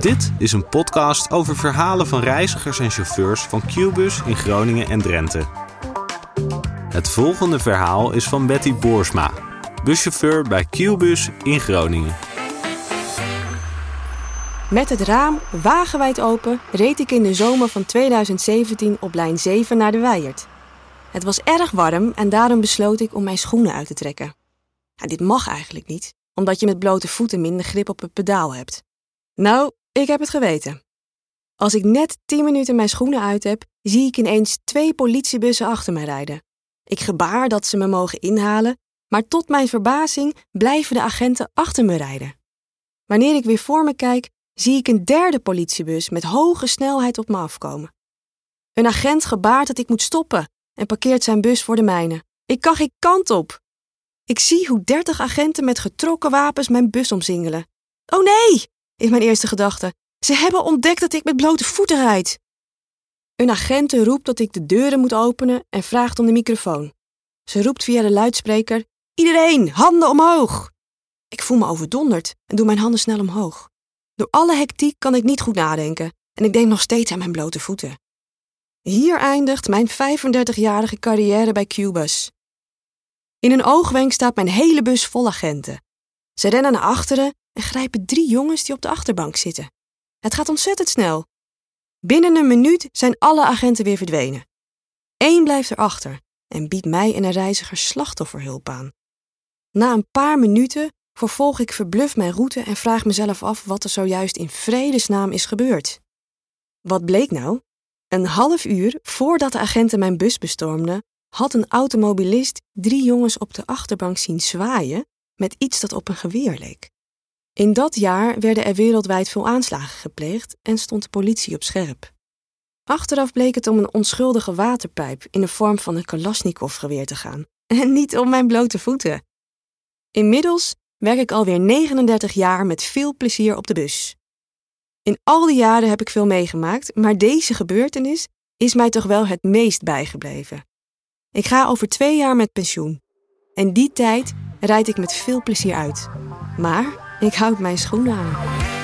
Dit is een podcast over verhalen van reizigers en chauffeurs van Qbus in Groningen en Drenthe. Het volgende verhaal is van Betty Boersma, buschauffeur bij Qbus in Groningen. Met het raam wagenwijd open reed ik in de zomer van 2017 op lijn 7 naar de Weijert. Het was erg warm en daarom besloot ik om mijn schoenen uit te trekken. Ja, dit mag eigenlijk niet, omdat je met blote voeten minder grip op het pedaal hebt. Nou, ik heb het geweten. Als ik net 10 minuten mijn schoenen uit heb, zie ik ineens twee politiebussen achter mij rijden. Ik gebaar dat ze me mogen inhalen, maar tot mijn verbazing blijven de agenten achter me rijden. Wanneer ik weer voor me kijk, zie ik een derde politiebus met hoge snelheid op me afkomen. Een agent gebaart dat ik moet stoppen en parkeert zijn bus voor de mijne. Ik kan geen kant op. Ik zie hoe dertig agenten met getrokken wapens mijn bus omsingelen. Oh nee, is mijn eerste gedachte. Ze hebben ontdekt dat ik met blote voeten rijd. Een agent roept dat ik de deuren moet openen en vraagt om de microfoon. Ze roept via de luidspreker: Iedereen, handen omhoog! Ik voel me overdonderd en doe mijn handen snel omhoog. Door alle hectiek kan ik niet goed nadenken en ik denk nog steeds aan mijn blote voeten. Hier eindigt mijn 35-jarige carrière bij Cubus. In een oogwenk staat mijn hele bus vol agenten. Ze rennen naar achteren en grijpen drie jongens die op de achterbank zitten. Het gaat ontzettend snel. Binnen een minuut zijn alle agenten weer verdwenen. Eén blijft erachter en biedt mij en een reiziger slachtofferhulp aan. Na een paar minuten vervolg ik verbluft mijn route en vraag mezelf af wat er zojuist in vredesnaam is gebeurd. Wat bleek nou? Een half uur voordat de agenten mijn bus bestormden, had een automobilist drie jongens op de achterbank zien zwaaien met iets dat op een geweer leek. In dat jaar werden er wereldwijd veel aanslagen gepleegd en stond de politie op scherp. Achteraf bleek het om een onschuldige waterpijp in de vorm van een Kalashnikov-geweer te gaan, en niet om mijn blote voeten. Inmiddels werk ik alweer 39 jaar met veel plezier op de bus. In al die jaren heb ik veel meegemaakt, maar deze gebeurtenis is mij toch wel het meest bijgebleven. Ik ga over twee jaar met pensioen. En die tijd rijd ik met veel plezier uit. Maar ik houd mijn schoenen aan.